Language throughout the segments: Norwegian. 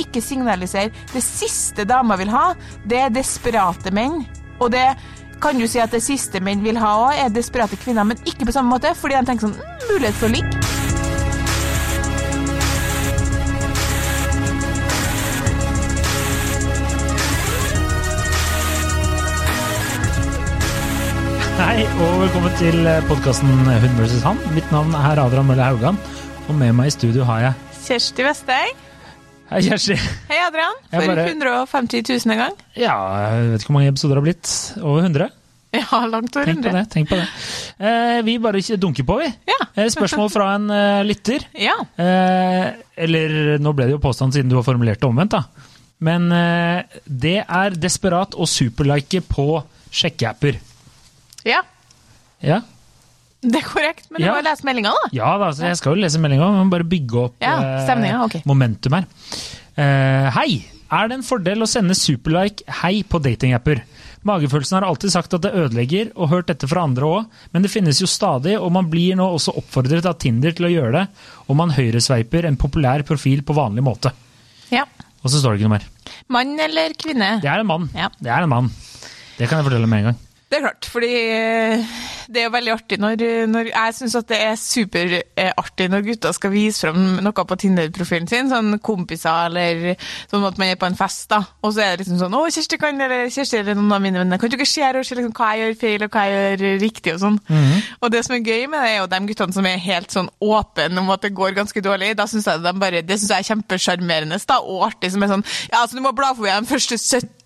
ikke signalisere Det siste dama vil ha, det er desperate menn. Og det kan du si at det siste menn vil ha òg, er desperate kvinner, men ikke på samme måte, fordi de tenker sånn mm, mulighet for å ligge. Hei, og velkommen til podkasten Hun vs. han. Mitt navn er Adrian Mølle Haugan, og med meg i studio har jeg Kjersti Vesteng. Hei, Kjersti. Hei, Adrian. For bare- 150 000 gang. Ja, jeg vet ikke hvor mange episoder det har blitt. Over 100? Ja, langt over 100. Tenk på det. tenk på det. Eh, vi bare dunker på, vi. Ja. Eh, spørsmål fra en uh, lytter. Ja. Eh, eller nå ble det jo påstand siden du har formulert det omvendt, da. Men eh, det er desperat å superlike på sjekkeapper. ja. Ja? Det er korrekt, men du Ja. må lese meldinga, da. Ja da, så jeg skal jo lese meldinga, men bare bygge opp Ja, eh, stemninga, ok. momentum her. Uh, hei! Er det en fordel å sende superlike hei på datingapper? Magefølelsen har alltid sagt at det ødelegger, og hørt dette fra andre òg, men det finnes jo stadig, og man blir nå også oppfordret av Tinder til å gjøre det, og man høyresveiper en populær profil på vanlig måte. Ja. Og så står det ikke noe mer. Mann eller kvinne? Det er en mann. Ja. Det er en mann. Det kan jeg fortelle med en gang. Det er klart, fordi eh, det er jo veldig artig når, når Jeg syns at det er superartig når gutter skal vise fram noe på Tinder-profilen sin, sånn kompiser eller sånn at man er på en fest, da. Og så er det liksom sånn 'Å, Kjersti kan eller Kjersti eller noen av mine venner, kan du ikke se og se liksom, hva jeg gjør feil, og hva jeg gjør riktig, og sånn. Og det som er gøy med det, er jo de guttene som er helt sånn åpne om at det går ganske dårlig. Da synes jeg de bare, Det syns jeg er kjempesjarmerende og artig. Som er sånn Ja, altså, du må bla forbi de første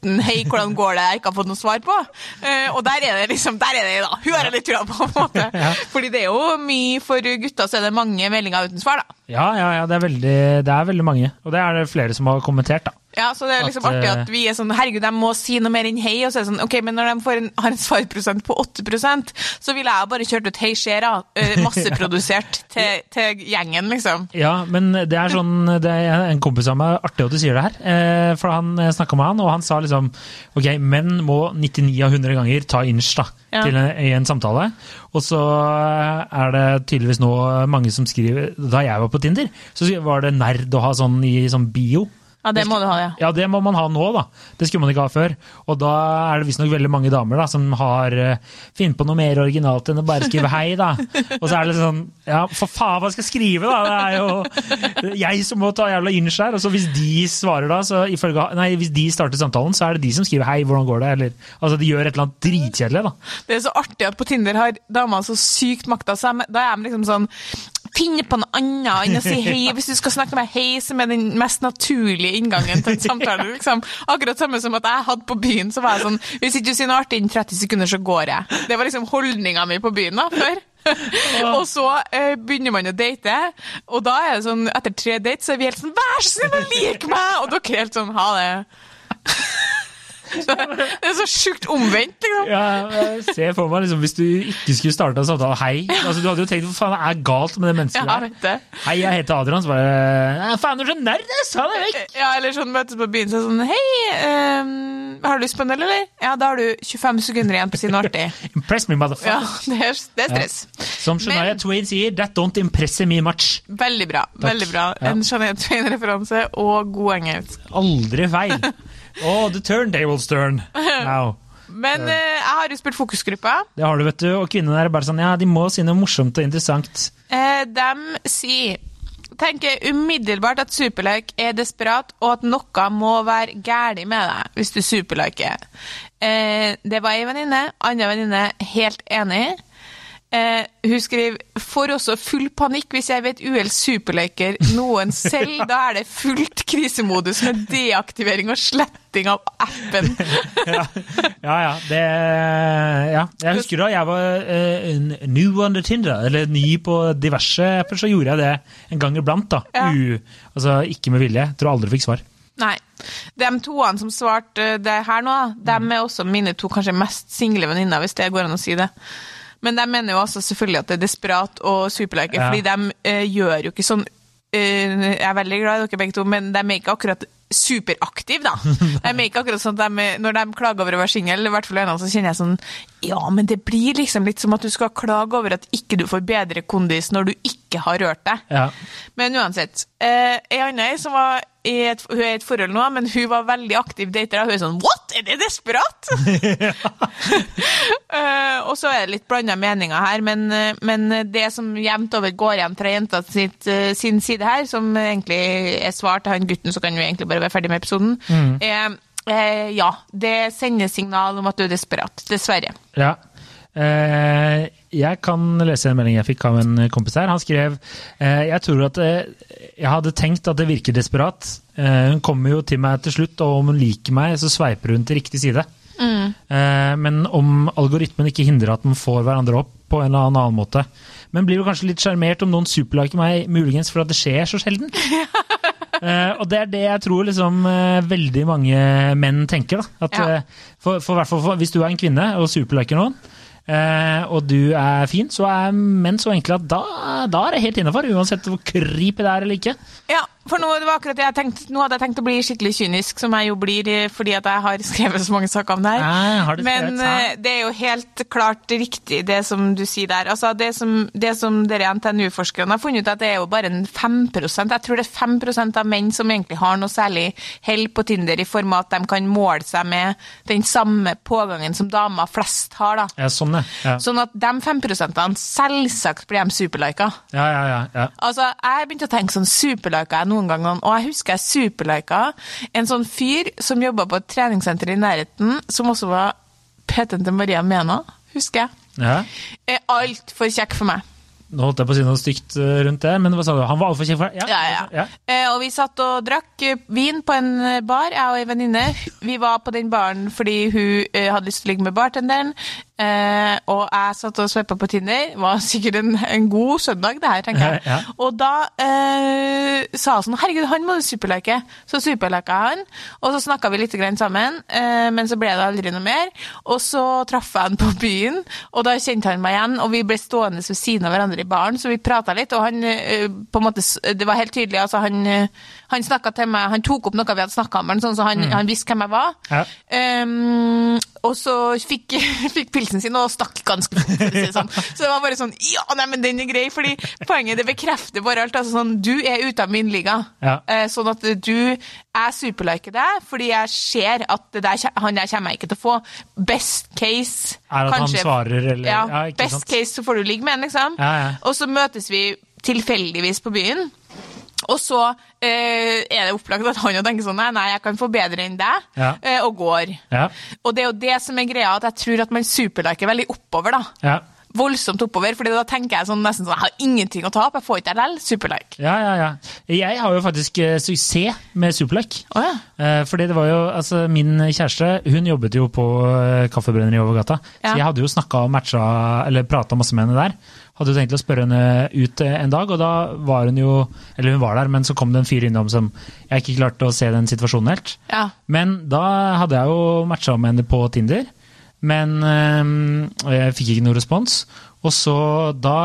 17 Hei, hvordan går det? Jeg ikke har fått noe svar på. Eh, og der er det liksom, der er det da. Hun har jeg litt trua på, på en måte. Fordi det er jo mye for gutta, så er det mange meldinger uten svar, da. Ja, ja, ja, det er, veldig, det er veldig mange. Og det er det flere som har kommentert, da. Ja, så det er liksom At, artig eh, at vi er sånn Herregud, de må si noe mer enn hei. Og så er det sånn Ok, men når de får en, har en svarprosent på 8% så ville jeg bare kjørt ut hei, skjer'a, eh, Masseprodusert til, til gjengen, liksom. Ja, men det er sånn det er En kompis av meg, artig at du sier det her. Eh, for han snakka med han, og han sa liksom Ok, menn må 99 av 100 ganger ta inch da, Ja. til en, en samtale. Og så er det tydeligvis nå mange som skriver Da jeg var på Tinder, så var det nerd å ha sånn i sånn bio. Ja, det må du ha, ja. Ja, det må man ha nå, da. Det skulle man ikke ha før. Og da er det visstnok veldig mange damer da, som har uh, funnet på noe mer originalt enn å bare skrive hei, da. Og så er det litt sånn Ja, for faen, hva skal jeg skrive, da? Det er jo jeg som må ta jævla inch her. Og så hvis de svarer da, så ifølge Nei, hvis de starter samtalen, så er det de som skriver hei, hvordan går det? Eller altså, de gjør et eller annet dritkjedelig, da. Det er så artig at på Tinder har damer så sykt makta. seg. da er de liksom sånn Finn på noe annet enn å si hei. Hvis du skal snakke med hei, som er den mest naturlige inngangen til en samtale. liksom. Akkurat samme som at jeg hadde på byen, så var jeg sånn Hvis ikke du sier noe artig innen 30 sekunder, så går jeg. Det var liksom holdninga mi på byen da, før. og så eh, begynner man å date, og da er det sånn, etter tre dates så er vi helt sånn Vær så snill å lik meg! Og dere er helt sånn Ha det. Så det er så sjukt omvendt, liksom. Ja, jeg ser for meg liksom, Hvis du ikke skulle starta en samtale Hei. Altså, du hadde jo tenkt hva faen er galt med det mennesket Ja, der? Hei, jeg heter Adrian. Så bare Faen, du er så nerd! jeg Sa det vekk! Ja, eller sånn møtes på byen, så sånn Hei, um, har du lyst på en øl, eller? Ja, da har du 25 sekunder igjen på å si noe artig. Impress me, Ja, motherfucker. det er, det er stress. Som Shania Men- Twain sier, that don't impress me much. Veldig bra. veldig bra. Ja. En Jeanette Twain-referanse og god engelsk. Aldri feil. Oh, the turntables turn now. Men uh, jeg har jo spurt fokusgruppa. Det har du, vet du. Og kvinnene er bare sånn, ja, de må si noe morsomt og interessant. Uh, de sier Tenker umiddelbart at superlike er desperat, og at noe må være galt med deg hvis du superliker. Uh, det var ei venninne, anna venninne helt enig. Eh, hun skriver får også full panikk hvis jeg ved et uhell noen selv. Da er det fullt krisemodus med deaktivering og sletting av appen. Ja, ja. ja, det, ja. Jeg husker da jeg var eh, new the Tinder, eller ny på diverse apper, så gjorde jeg det en gang iblant. da. Ja. U, altså Ikke med vilje. Tror aldri fikk svar. Nei. De toene som svarte det her nå, de er også mine to kanskje mest single venninner, hvis det går an å si det. Men de mener jo også selvfølgelig at det er desperat og superlike, Ja. fordi de eh, gjør jo ikke sånn eh, Jeg er veldig glad i dere begge to, men de er ikke akkurat superaktive, da. De er ikke akkurat sånn at de, Når de klager over å være singel, i hvert fall dem, så kjenner jeg sånn Ja, men det blir liksom litt som at du skal klage over at ikke du får bedre kondis når du ikke har rørt deg. Ja. Men uansett. Eh, ei anna som var et, hun er i et forhold nå, men hun var veldig aktiv dater. Og hun er sånn What?! Er det desperat?! uh, og så er det litt blanda meninger her, men, eh, men det som jevnt over går igjen fra jenta sitt, eh, sin side her, som egentlig er svar til han gutten, så kan vi egentlig bare være ferdig med episoden, er eh, ja, det sender signal om at du er desperat. Dessverre. Ja. Eh, jeg kan lese en melding jeg fikk av en kompis her. Han skrev eh, jeg tror at eh, jeg hadde tenkt at det virker desperat. Hun kommer jo til meg til slutt, og om hun liker meg, så sveiper hun til riktig side. Mm. men om algoritmen ikke hindrer at man får hverandre opp på en eller annen måte. Men blir jo kanskje litt sjarmert om noen superliker meg, muligens for at det skjer så sjelden. Uh, og det er det jeg tror liksom, uh, veldig mange menn tenker. Da. At, Ja. uh, for, for, for, hvis du er en kvinne og superliker noen, og du er fin, så er menn så enkle at da, da er det helt innafor. Uansett hvor creepy det er eller ikke. Ja, for nå, det var akkurat jeg tenkte, nå hadde jeg tenkt å bli skikkelig kynisk, som jeg jo blir eh, fordi at jeg har skrevet så mange saker om det her. Nei, har du Men eh, det er jo helt klart riktig det som du sier der. Altså, det som, det som dere NTNU-forskerne har funnet ut, at det er jo bare en 5% Jeg tror det er 5% av menn som egentlig har noe særlig hell på Tinder, i form av at de kan måle seg med den samme pågangen som damer flest har. da. Ja, sånn, ja. Sånn at de 5% selvsagt blir de superlika. ja, ja. ja, ja. Altså, Jeg begynte å tenke sånn superlika jeg noen ganger, og jeg husker jeg superlika en sånn fyr som jobba på et treningssenter i nærheten, som også var PT-en til Maria Mena, husker jeg. ja. Altfor kjekk for meg. Nå holdt jeg på å si noe stygt eh, rundt det, men hva sa du? Han var altfor kjekk for deg? Ja, ja. Eh, og vi satt og drakk eh, vin på en bar, jeg og ei venninne. Vi var på den baren fordi hun hadde lyst til å ligge med bartenderen. Eh, og jeg satt og sveipa på Tinder. Det Var sikkert en, en god søndag, det her, tenker jeg. Ja. Og da eh, sa hun sånn Herregud, han må du superlike. Så superlika jeg han, og så snakka vi litt grann sammen, eh, men så ble det aldri noe mer. Og så traff jeg han på byen, og da kjente han meg igjen, og vi ble stående ved siden av hverandre i baren, så vi prata litt, og han eh, på en måte Det var helt tydelig, altså han, eh, han snakka til meg, han tok opp noe vi hadde snakka om, sånn, så han, han visste hvem jeg var. Ja. Ehm, og så fikk, fikk pilsen sin og stakk ganske fort, sånn. Så det var bare sånn Ja, nei, men den er grei, fordi poenget det bekrefter bare alt. Altså sånn, du er ute av min liga. Ja. Eh, sånn at du Jeg superliker deg fordi jeg ser at det der, han der kommer jeg ikke til å få. Best case Er at han svarer, eller- Ja, ja, best sant? case så får du ligge med han, liksom. Ja. Og så møtes vi tilfeldigvis på byen. Og så eh, er det opplagt at han jo tenker sånn nei, nei, jeg kan få bedre enn deg, Ja. eh, og går. Ja. Og det er jo det som er greia, at jeg tror at man superliker veldig oppover, da. Ja. Voldsomt oppover, fordi da tenker jeg sånn nesten sånn, jeg har ingenting å tape, jeg får ikke LL, superlike. Ja, ja, ja. Jeg har jo faktisk eh, suksess med Superlike. Oh, ja. Eh, fordi det var jo, altså Min kjæreste hun jobbet jo på eh, kaffebrenneri over gata. Så jeg hadde jo snakka og matcha, eller prata masse med henne der. Hadde jo tenkt å spørre henne ut eh, en dag, og da var hun jo Eller hun var der, men så kom det en fyr innom som jeg ikke klarte å se den situasjonen helt. Ja. Men da hadde jeg jo matcha med henne på Tinder, men øh, jeg fikk ikke noe respons. Og så, da,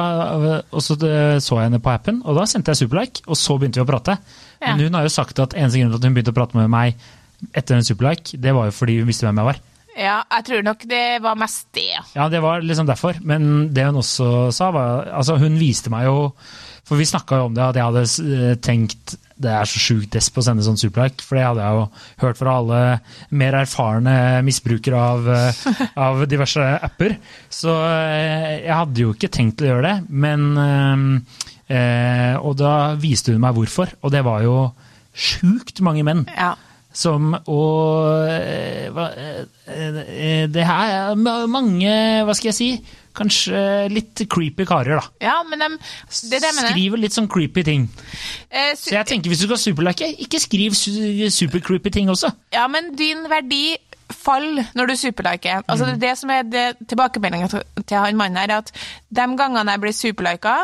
og så eh, så jeg henne på appen, og da sendte jeg superlike, og så begynte vi å prate. Ja. Men hun har jo sagt at eneste grunn til at hun begynte å prate med meg etter en superlike, det var jo fordi hun visste hvem jeg var. Ja, jeg tror nok det var mest det. ja. Det var liksom derfor. Men det hun også sa, var Altså, hun viste meg jo For vi snakka jo om det, at jeg hadde eh, tenkt det er så sjukt desp å sende sånn superlike, for det hadde jeg jo hørt fra alle mer erfarne misbrukere av, eh, av diverse apper. Så eh, jeg hadde jo ikke tenkt å gjøre det, men Og da viste hun meg hvorfor, og det var jo sjukt mange menn Ja. Som Og eh, eh, eh, Det her er mange, hva skal jeg si, kanskje litt creepy karer, da. ja, men de, det er det jeg mener. Skriver litt sånn creepy ting. Eh, Så jeg tenker hvis du skal superlike, ikke skriv su super-creepy ting også. Ja, men din verdi faller når du superliker. Altså, det, er det som er tilbakemeldinga til, til han mannen her, er at de gangene jeg blir superlika,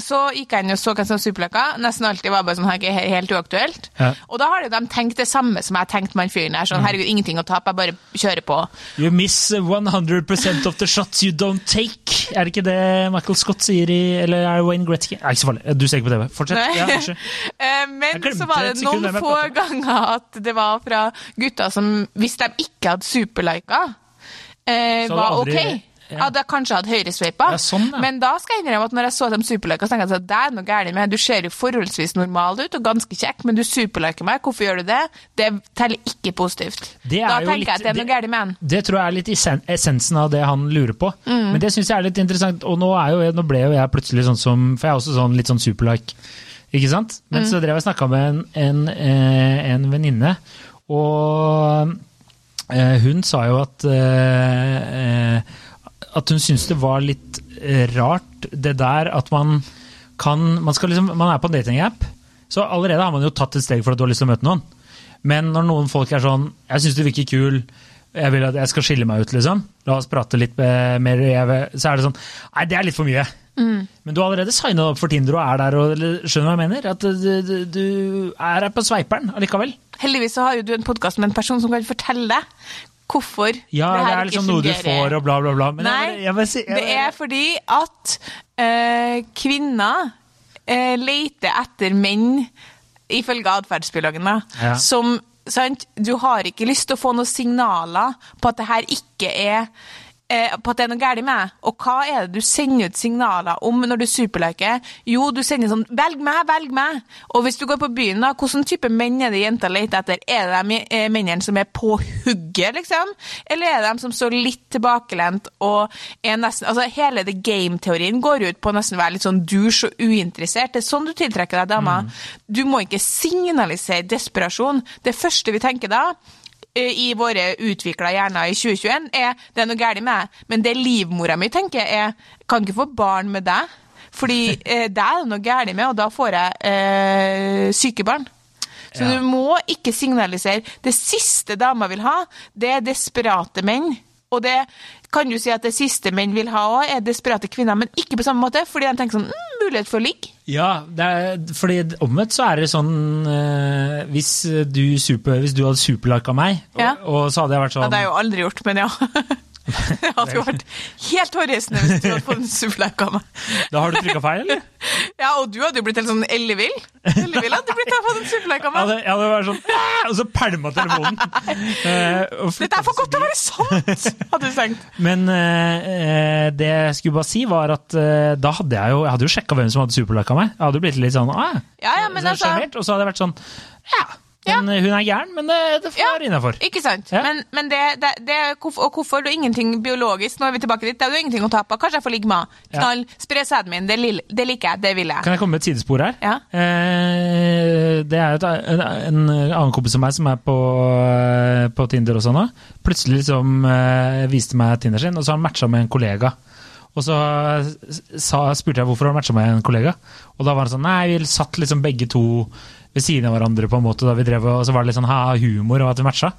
så gikk jeg inn og så hvem som superlika. Nesten alltid var bare sånn, her, he- helt uaktuelt. Ja. Og da har de tenkt det samme som jeg tenkte med han fyren her. Sånn, herregud, ingenting å tape, jeg bare kjører på. You miss 100% of the shots you don't take. Er det ikke det Michael Scott sier i Eller er det Wayne Gretzky? Nei, ikke så farlig. Du ser ikke på TV. Fortsett. Ja. Eh, Men så var det noen få ganger at det var fra gutter som, hvis de ikke hadde superlika, eh, var aldri- ok. Jeg hadde kanskje hatt høyresveipa, Ja, sånn, ja. men da skal jeg innrømme at når jeg så dem superlike, tenkte jeg at det er noe gærent med Du ser jo forholdsvis normal ut og ganske kjekk, men du superliker meg. Hvorfor gjør du det? Det teller ikke positivt. Da tenker litt- jeg at det er noe gærent med han. Det tror jeg er litt essensen av det han lurer på. Mm. Men det syns jeg er litt interessant. Og nå, er jo, nå ble jo jeg plutselig sånn som For jeg er også sånn, litt sånn superlike. Ikke sant? Men Mm. så drev jeg og snakka med en, en, eh, en venninne, og eh, hun sa jo at eh, At hun syntes det var litt eh, rart, det der at man kan Man, skal liksom, man er på en datingapp, så allerede har man jo tatt et steg for at du har lyst til å møte noen. Men når noen folk er sånn 'Jeg syns du virker kul. Jeg vil at jeg skal skille meg ut', liksom. La oss prate litt eh, mer. Så er det sånn Nei, det er litt for mye. Men du har allerede signa opp for Tinder og er der. Og, eller, skjønner hva jeg mener? At du, du, du er her på sveiperen allikevel. Heldigvis så har jo du en podkast med en person som kan fortelle deg hvorfor Ja, det det her er ikke liksom noe du får og bla, bla, bla. Men Nei, jeg, jeg, jeg, si- det er fordi at øh, kvinner øh, leter etter menn, ifølge atferdsbiologen, Ja. som sant, Du har ikke lyst til å få noen signaler på at det her ikke er eh, på at det er noe galt med deg. Og hva er det du sender ut signaler om når du superliker? Jo, du sender sånn 'velg meg, velg meg'. Og hvis du går på byen, da, hvilken type menn er det jenter leter etter? Er det de eh, mennene som er på hugget, liksom? Eller er det de som står litt tilbakelent og er nesten Altså, hele the game-teorien går ut på å nesten være litt sånn dusj og uinteressert. Det er sånn du tiltrekker deg damer. Du må ikke signalisere desperasjon. Det første vi tenker da, i våre utvikla hjerner i 2021, er det er noe galt med deg. Men det livmora mi tenker, er kan ikke få barn med deg. Fordi eh, det er det noe galt med, og da får jeg eh, syke barn. Så Ja. du må ikke signalisere. Det siste dama vil ha, det er desperate menn. Og det kan du si at det siste menn vil ha òg, er desperate kvinner, men ikke på samme måte, fordi de tenker sånn mm, mulighet for å ligge. Ja, det er, fordi omvendt så er det sånn eh, hvis, du super, hvis du hadde superlika meg, Ja. og, og så hadde jeg vært Ja, sånn det har jeg jo aldri gjort, men ja. Det hadde jo vært helt hårreisende hvis du hadde fått en superlike av meg. Da har du trykka feil, eller? Ja, og du hadde jo blitt helt sånn ellevill. Ellevill hadde du blitt av å få en superlike av meg. jeg hadde vært sånn «Ah!» Og så pælma telefonen. Eh, Dette er for godt til å være sant, hadde du tenkt. Men eh, det jeg skulle bare si, var at eh, da hadde jeg jo Jeg hadde jo sjekka hvem som hadde superlika meg. Jeg hadde jo blitt litt sånn ah, Ja, ja, men så altså- sjarmert, Og så hadde jeg vært sånn Ja, Ja. hun er gæren, men det, det får Ja. være innafor. Ikke sant? Ja. Men, men det, det, det hvorfor, Og hvorfor? du ingenting biologisk. Nå er vi tilbake dit. Det er jo ingenting å tape. Kanskje jeg får ligge med henne. Ja. Knall. Spre sæden min. Det, liker jeg. Det vil jeg. Kan jeg komme med et sidespor her? Ja. Eh, det er en, en annen kompis av meg som er på, eh, på Tinder og sånn nå. Plutselig liksom eh, viste meg Tinder sin, og så har han matcha med en kollega. Og så sa, spurte jeg hvorfor han matcha med en kollega, og da var han sånn Nei, vi satt liksom begge to ved siden av hverandre, på en måte, da vi drev, og så var det litt sånn ha, humor og at vi matcha.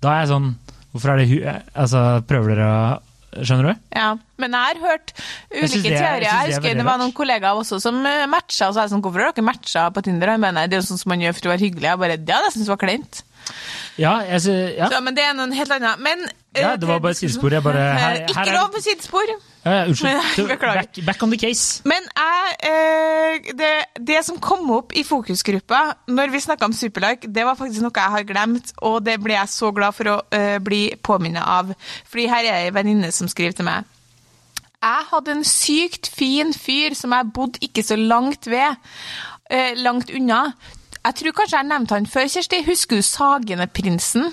Da er jeg sånn Hvorfor er det hu... Altså, prøver dere å Skjønner du? Ja, men jeg har hørt ulike det er- jeg teorier. Jeg er husker det, det var noen kollegaer også som eh, matcha, og så er jeg sånn, hvorfor har dere matcha på Tinder? Jeg mener, det er jo sånn som man gjør for å være hyggelig. Jeg bare, ja, det syns jeg var kleint. Ja, jeg, sy- ja. Så, men det er noe helt annet. Men eh, Ja, det var bare et sidespor, her Ikke lov for sidespor. ja, unnskyld. Back, back on the case. Men jeg, eh, det, det som kom opp i fokusgruppa når vi snakka om Superlike, det var faktisk noe jeg har glemt, og det ble jeg så glad for å eh, bli påminnet av. Fordi her er ei venninne som skriver til meg. Jeg hadde en sykt fin fyr som jeg bodde ikke så langt ved, eh, langt unna. Jeg tror kanskje jeg nevnte han før, Kjersti. Husker du Sagene-prinsen?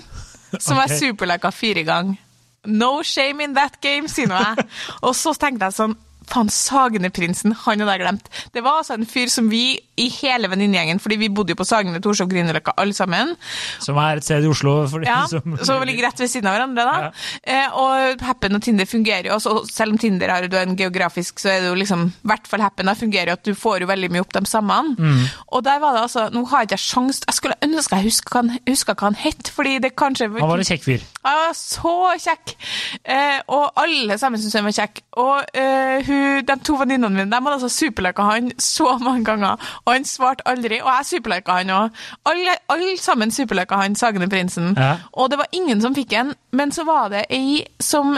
Som okay. jeg superlika fire ganger. No shame in that game, sier nå jeg. Og så tenkte jeg sånn Faen, Sagene-prinsen, han hadde jeg glemt. Det var altså en fyr som vi i hele venninnegjengen, fordi vi bodde jo på Sagene, Torshov, Grünerløkka, alle sammen. Som er et sted i Oslo. For Ja, som, som ligger rett ved siden av hverandre. da. Ja. Eh, og Happen og Tinder fungerer jo, også, selv om Tinder har jo en geografisk, så er det jo liksom, i hvert fall Happen da, fungerer jo at du får jo veldig mye opp de samme. Mm. Og der var det altså, nå har jeg ikke sjans, jeg skulle ønske jeg huska hva han, het, fordi det kanskje... Han var en kjekk fyr. Ja, så kjekk! Eh, og alle sammen syntes han var kjekk. Og eh, hun, de to venninnene mine de hadde altså superlika han så mange ganger, og han svarte aldri. Og jeg superlika han òg. Alle, alle sammen superlika han, Sagene Prinsen. Ja. Og det var ingen som fikk en, men så var det ei som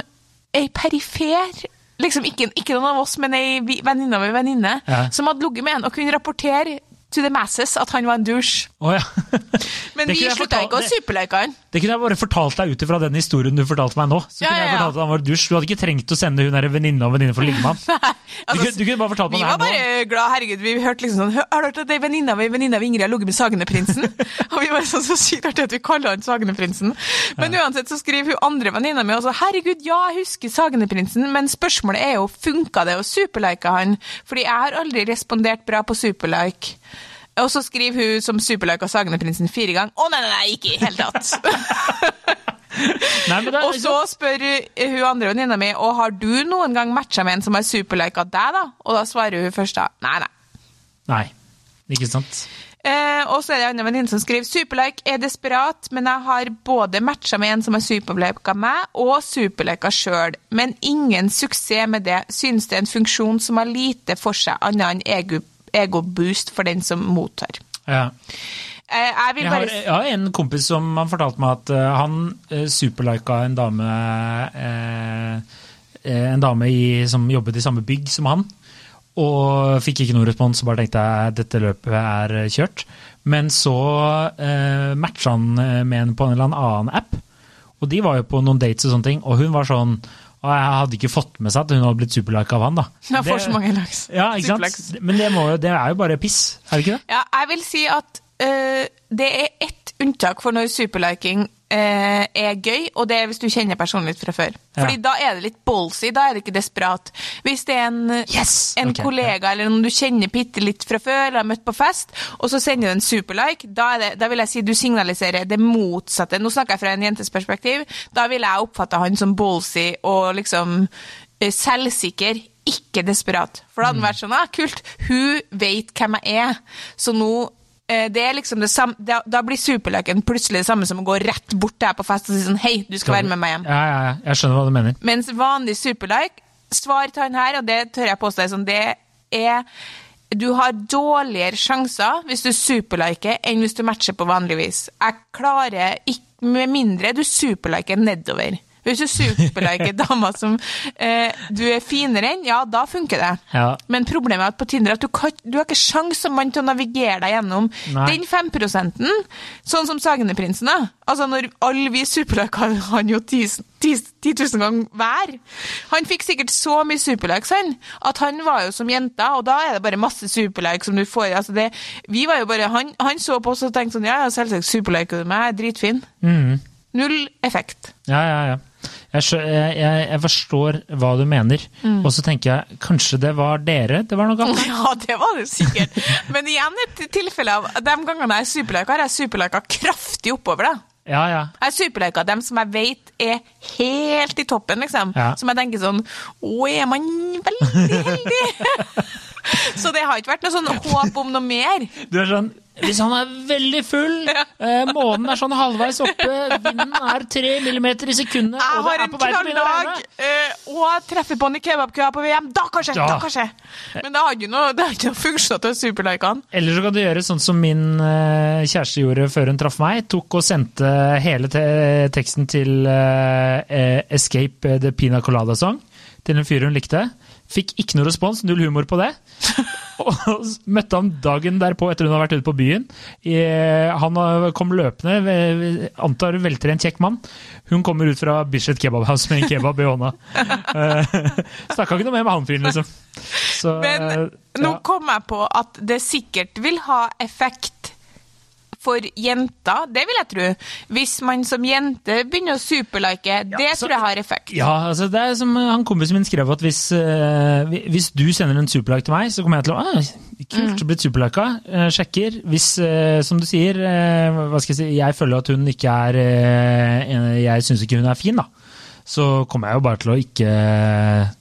ei perifer Liksom ikke, ikke noen av oss, men ei venninne av ei venninne Ja. som hadde ligget med en og kunne rapportere to the masses at han var en douche. Oh, ja. Men vi slutta ikke å superleke superlike han. Det kunne jeg bare fortalt deg ut ifra den historien du fortalte meg nå. Så Ja, kunne jeg fortalt at han var douche. Du hadde ikke trengt å sende hun venninne og venninne for å ligge med ham. Du, Altså, du kunne bare fortalt meg det her nå. Vi var bare glad, herregud, vi hørte liksom sånn Har du hørt at ei venninne av venninne av Ingrid har ligget med Sagneprinsen? og vi var sånn så sykt artig at vi kaller han Sagneprinsen. Men uansett så skriver hun andre venninna mi også herregud, ja, jeg husker Sagneprinsen, men spørsmålet er jo funka det å superlike han? Fordi jeg har aldri respondert bra på superlike. Og så skriver hun som superlike av Sagneprinsen fire ganger. Å nei, nei, nei, ikke i hele tatt. Nei, men det, Og så spør hun andre venninna mi og har du noen gang matcha med en som har superlika deg, da? Og da svarer hun først da nei, nei. Nei, ikke sant. Eh, og så er det en annen venninne som skriver superlike er desperat, men jeg har både matcha med en som har superlika meg, og superlika sjøl. Men ingen suksess med det. Synes det er en funksjon som har lite for seg, annet enn ego, egoboost for den som mottar. Ja. Eh, jeg Jeg har, jeg har en kompis som han fortalte meg at eh, han uh, superlika en dame eh, eh, En dame i, som jobbet i samme bygg som han. Og fikk ikke noen respons, så bare tenkte jeg dette løpet er eh, kjørt. Men så uh, matcha han eh, med en på en eller annen app, og de var jo på noen dates og sånne ting, og hun var sånn og jeg hadde ikke fått med seg at hun hadde blitt superlike av han, da. Jeg får Det- så mange likes. Ja, ikke Superlikes. sant? Men det, må, jo- det er jo bare piss, er det ikke det? Ja, jeg vil si at uh, det er ett unntak for når superliking er gøy, og det er hvis du kjenner personen litt fra før. Fordi Ja. da er det litt ballsy, da er det ikke desperat. Hvis det er en, Yes! en okay, kollega eller noen du kjenner bitte litt fra før, eller har møtt på fest, og så sender du en superlike, da, det, da vil jeg si du signaliserer det motsatte. Nå snakker jeg fra en jentes perspektiv. Da vil jeg oppfatte han som ballsy og liksom eh, selvsikker, ikke desperat. For da hadde vært sånn, ah, kult, hun vet hvem jeg er, så nå eh, det er liksom det samme, da, da blir superløken plutselig det samme som å gå rett bort til deg på fest og si sånn, hei, du skal være med meg hjem. Ja, ja, ja. Jeg skjønner hva du mener. Mens vanlig superlike, svar til han her, og det tør jeg påstå, er sånn, det er du har dårligere sjanser hvis du superliker enn hvis du matcher på vanlig vis. Jeg klarer ikke, med mindre du superliker nedover. Hvis du superliker damer som eh, du er finere enn, ja, da funker det. Ja. Men problemet er at på Tinder at du, kan, du har ikke sjans som mann til å navigere deg gjennom Nei. den femprosenten. sånn som Sagneprinsen. da. Altså Når alle vi superliker han jo 10 000 ganger hver. Han fikk sikkert så mye superlikes han, at han var jo som jenta, og da er det bare masse superlikes som du får. altså det, vi var jo bare, Han, han så på oss og tenkte sånn Ja, selvsagt superliker du meg, er dritfin. Mm. Null effekt. Ja, ja, ja. Jeg, jeg, jeg, forstår hva du mener, Mm. og så tenker jeg kanskje det var dere det var noe galt? Ja, det var det sikkert. Men igjen et tilfelle av de gangene jeg er superlika, har jeg superlika kraftig oppover. da. Ja, ja. Jeg er superlika dem som jeg vet er helt i toppen, liksom. Ja. Som jeg tenker sånn Å, er man veldig heldig? Så det har ikke vært noe sånn håp om noe mer. Du er sånn Hvis han er veldig full, eh, månen er sånn halvveis oppe, vinden er tre millimeter i sekundet, Jeg og det har er en på vei til å begynne å knalldag regne eh, og treffer på han i kebabkøa på VM. Da Da kanskje! Da. kan skje Men det har ikke noe, det har ikke noe funksjon til superlikene. Eller så kan du gjøre sånn som min eh, kjæreste gjorde før hun traff meg. Tok og sendte hele te teksten til eh, eh, Escape the Pina Colada Song til en fyr hun likte. Fikk ikke noe respons, null humor på det. Og møtte han dagen derpå, etter hun hadde vært ute på byen. Han eh, kom løpende, antar veltrent en kjekk mann. Hun kommer ut fra Bislett Kebab House med en kebab i hånda. Eh, Snakka ikke noe mer med han fyren, liksom. Så, Men eh, nå ja. kom jeg på at det sikkert vil ha effekt for jenter, det vil jeg tro. Hvis man som jente begynner å superlike, det så- tror jeg har effekt. Ja, altså det er som han kompisen min skrev at hvis, uh, hvis du sender en superlike til meg, så kommer jeg til å ah, Kult, blitt superlika. Uh, sjekker. Hvis, uh, som du sier, eh, hva skal jeg si, jeg føler at hun ikke er eh, Jeg syns ikke hun er fin, da. Så kommer jeg jo bare til å ikke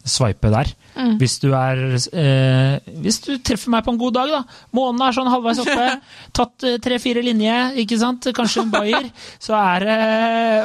sveipe swipe der. Hvis du er eh, Hvis du treffer meg på en god dag, da. Månen er sånn halvveis oppe. Tatt eh, tre-fire linjer, ikke sant. Kanskje en bayer. Så er det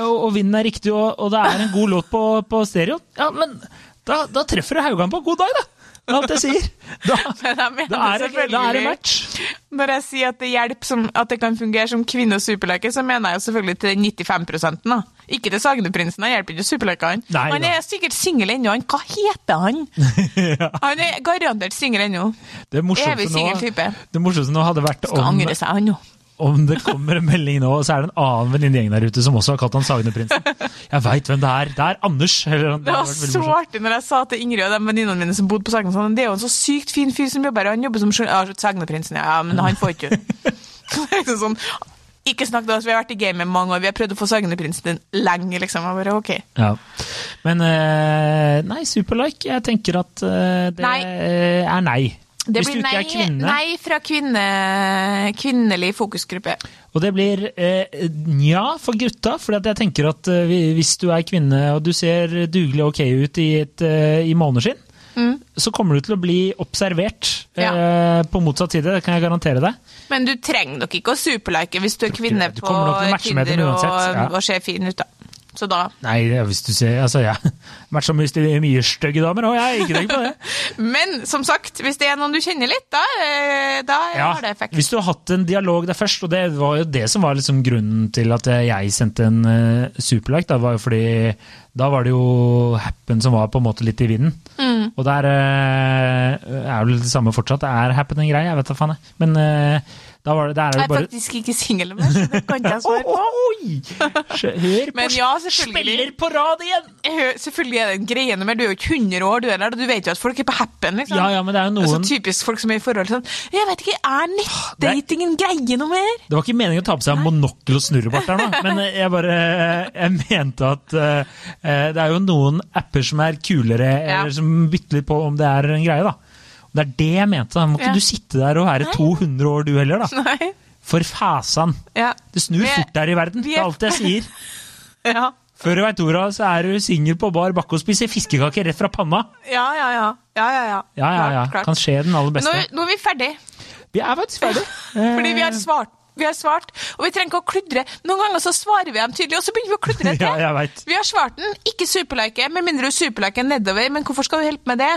Og, og vinden er riktig, og, og det er en god låt på, på stereo. Ja, men da, da treffer du Haugan på en god dag, da! Det er alt jeg sier. Da, da, er, det, da er det match. Når jeg sier at det hjelper som, at det kan fungere som kvinne- og superleke, så mener jeg jo selvfølgelig til 95 da. Ikke til Sagneprinsen, han hjelper ikke superlekene. Han er sikkert singel ennå, han. Hva heter han? Han er garantert singel ennå. Evig singel type. det morsomste nå hadde vært Skal om, angre seg, han nå. Om det kommer en melding nå, så er det en annen venninnegjeng der ute som også har kalt han Sagneprinsen. Jeg veit hvem det er. Det er Anders. Eller, Det var hadde vært så artig når jeg sa til Ingrid og de venninnene mine som bodde på Sagneprinsen, det er jo en så sykt fin fyr som jobber her, han jobber som ja, Sagneprinsen, ja, men han får ikke liksom sånn, Ikke snakk til oss, vi har vært i gamet i mange år, vi har prøvd å få Sagneprinsen lenge, liksom. Jeg bare, ok. Ja. Men eh, nei, superlike. Jeg tenker at eh, det Nei. er nei. Det Hvis du ikke nei, er kvinne. nei fra kvinne, kvinnelig fokusgruppe. Og det blir eh, nja for gutta, for jeg tenker at eh, hvis du er kvinne og du ser dugelig ok ut i, et, eh, i måneskinn, så kommer du til å bli observert eh, på motsatt side, det kan jeg garantere deg. Men du trenger nok ikke å superlike hvis du er kvinne Du på Tinder og, ja. og ser fin ut, da. Så da Nei, hvis du ser Altså, jeg har vært så mye stygge damer, og jeg ikke tenker på det. Men som sagt, hvis det er noen du kjenner litt, da, eh, da Ja, har det effekt. hvis du har hatt en dialog der først, og det var jo det som var liksom grunnen til at jeg sendte en uh, superlike, da var jo fordi da var det jo Happen som var på en måte litt i vinden. Mm. Og der uh, er vel det samme fortsatt. Det er Happen en greie, jeg vet da faen. jeg. Men eh, da var det, der er Jeg er faktisk ikke singel mer, så det kan ikke jeg svare på. Hør på Men ja. Spiller på rad igjen! Hører- Selvfølgelig er det en greie nummer, du er jo ikke 100 år, du er der, og du vet jo at folk er på happen, liksom. Ja, ja, men det er jo noen... Altså, typisk folk som er i forhold sånn Jeg vet ikke, er nettdating en greie noe mer? Det var ikke meningen å ta på seg monokkel og snurrebart der nå, men jeg bare jeg mente at uh, det er jo noen apper som er kulere, Ja. eller som bytter litt på om det er en greie, da. Det er det jeg mente. Må ikke Ja. du sitte der og være 200 år du heller, da. Nei. For fasan. Ja. Det snur Vi fort der i verden. Det er- alt jeg sier. Ja. Før du veit ordet av, så er du singel på bar bakke og spiser fiskekaker rett fra panna. Ja, ja, ja. Ja, ja, ja. Ja, ja, ja. Klart, klart. Kan skje den aller beste. Nå, nå er vi ferdig, Vi er faktisk ferdig. fordi vi har svart. Vi har svart, og vi trenger ikke å kludre. Noen ganger så svarer vi dem tydelig, og så begynner vi å kludre til. Ja, jeg vet. Vi har svart den. Ikke superlike, med mindre du superliker nedover. Men hvorfor skal du hjelpe med det?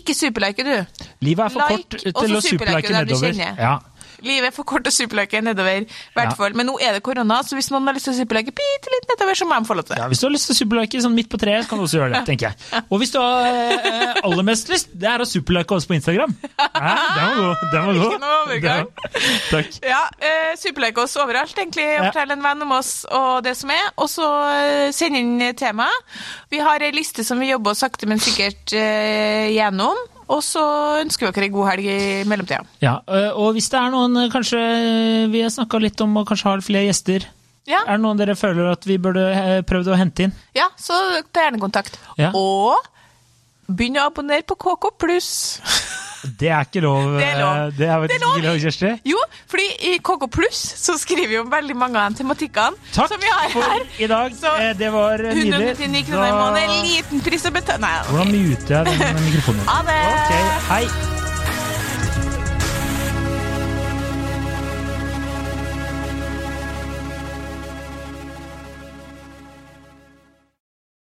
Ikke superlike, du. Livet er for Like, kort til å superlike nedover. Ja. Livet er for kort til å superlike nedover. I hvert fall. Men nå er det korona, så hvis noen har lyst til å superlike bitte litt nedover, så må de få lov til det. Ja, Hvis du har lyst til å superlike sånn midt på treet, kan du også gjøre det. tenker jeg. Og hvis du har eh, aller mest lyst, det er å superlike oss på Instagram. Ja, Den var god. Den var god. Ikke noe overgang. Den- Takk. Ja, eh, superlike oss overalt, egentlig. og. Fortell en venn om oss og det som er. Og så eh, send inn tema. Vi har ei liste som vi jobber sakte, men sikkert eh, gjennom. Og så ønsker vi dere ei god helg i mellomtida. Ja, øh, og hvis det er noen øh, kanskje øh, Vi har snakka litt om å kanskje ha flere gjester. Ja, Er det noen dere føler at vi burde prøvd å hente inn? ja så ta gjerne kontakt. Ja. Og begynn å abonnere på KK pluss. Det er ikke lov. Det er lov. øh, Det er Det er lov. lov, Kjersti. Jo, fordi i KK pluss så skriver om veldig mange av de tematikkene Takk som vi har for i dag. Så Eh, Det var øh, nydelig. 199 kroner i måneden, liten pris å betale. Nei, okay. Hvordan muter jeg den mikrofonen? Ha det! Ok, hei.